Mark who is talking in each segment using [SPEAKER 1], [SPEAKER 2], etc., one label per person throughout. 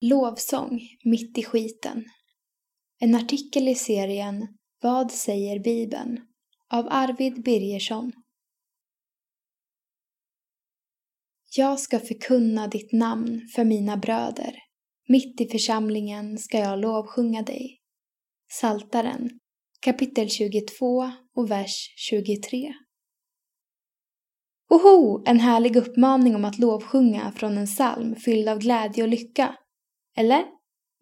[SPEAKER 1] Lovsång mitt i skiten. En artikel i serien Vad säger Bibeln? av Arvid Birgersson. Jag ska förkunna ditt namn för mina bröder. Mitt i församlingen ska jag lovsjunga dig. Saltaren kapitel 22 och vers 23. Oho! En härlig uppmaning om att lovsjunga från en psalm fylld av glädje och lycka. Eller?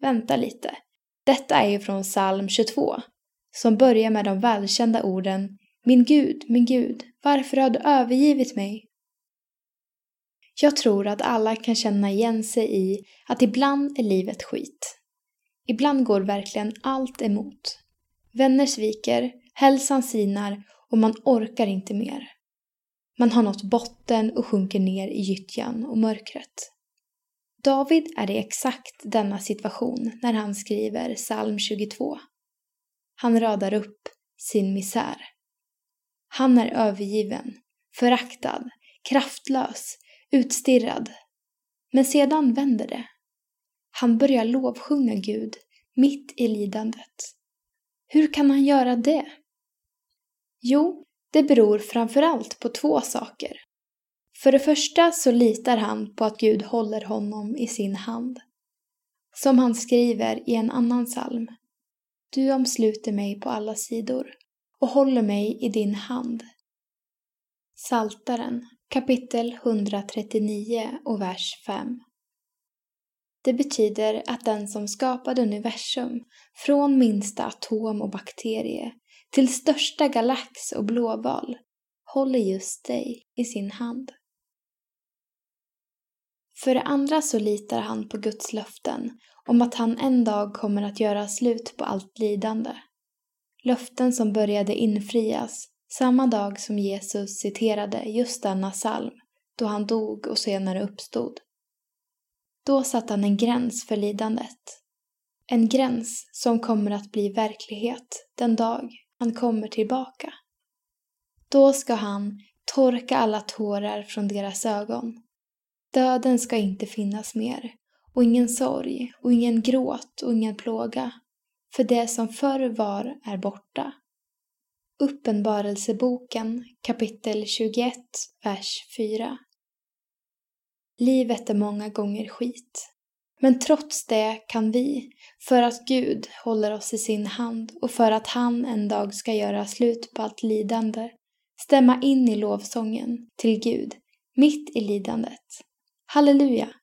[SPEAKER 1] Vänta lite. Detta är ju från psalm 22, som börjar med de välkända orden Min Gud, min Gud, varför har du övergivit mig? Jag tror att alla kan känna igen sig i att ibland är livet skit. Ibland går verkligen allt emot. Vänner sviker, hälsan sinar och man orkar inte mer. Man har nått botten och sjunker ner i gyttjan och mörkret. David är i exakt denna situation när han skriver psalm 22. Han radar upp sin misär. Han är övergiven, föraktad, kraftlös, utstirrad. Men sedan vänder det. Han börjar lovsjunga Gud mitt i lidandet. Hur kan han göra det? Jo, det beror framförallt på två saker. För det första så litar han på att Gud håller honom i sin hand. Som han skriver i en annan psalm. Du omsluter mig på alla sidor och håller mig i din hand. Saltaren kapitel 139 och vers 5. Det betyder att den som skapade universum, från minsta atom och bakterie till största galax och blåval, håller just dig i sin hand. För det andra så litar han på Guds löften om att han en dag kommer att göra slut på allt lidande. Löften som började infrias samma dag som Jesus citerade just denna psalm, då han dog och senare uppstod. Då satte han en gräns för lidandet. En gräns som kommer att bli verklighet den dag han kommer tillbaka. Då ska han torka alla tårar från deras ögon. Döden ska inte finnas mer och ingen sorg och ingen gråt och ingen plåga. För det som förr var är borta. Uppenbarelseboken kapitel 21, vers 4. Livet är många gånger skit. Men trots det kan vi, för att Gud håller oss i sin hand och för att han en dag ska göra slut på allt lidande, stämma in i lovsången till Gud, mitt i lidandet. Halleluja.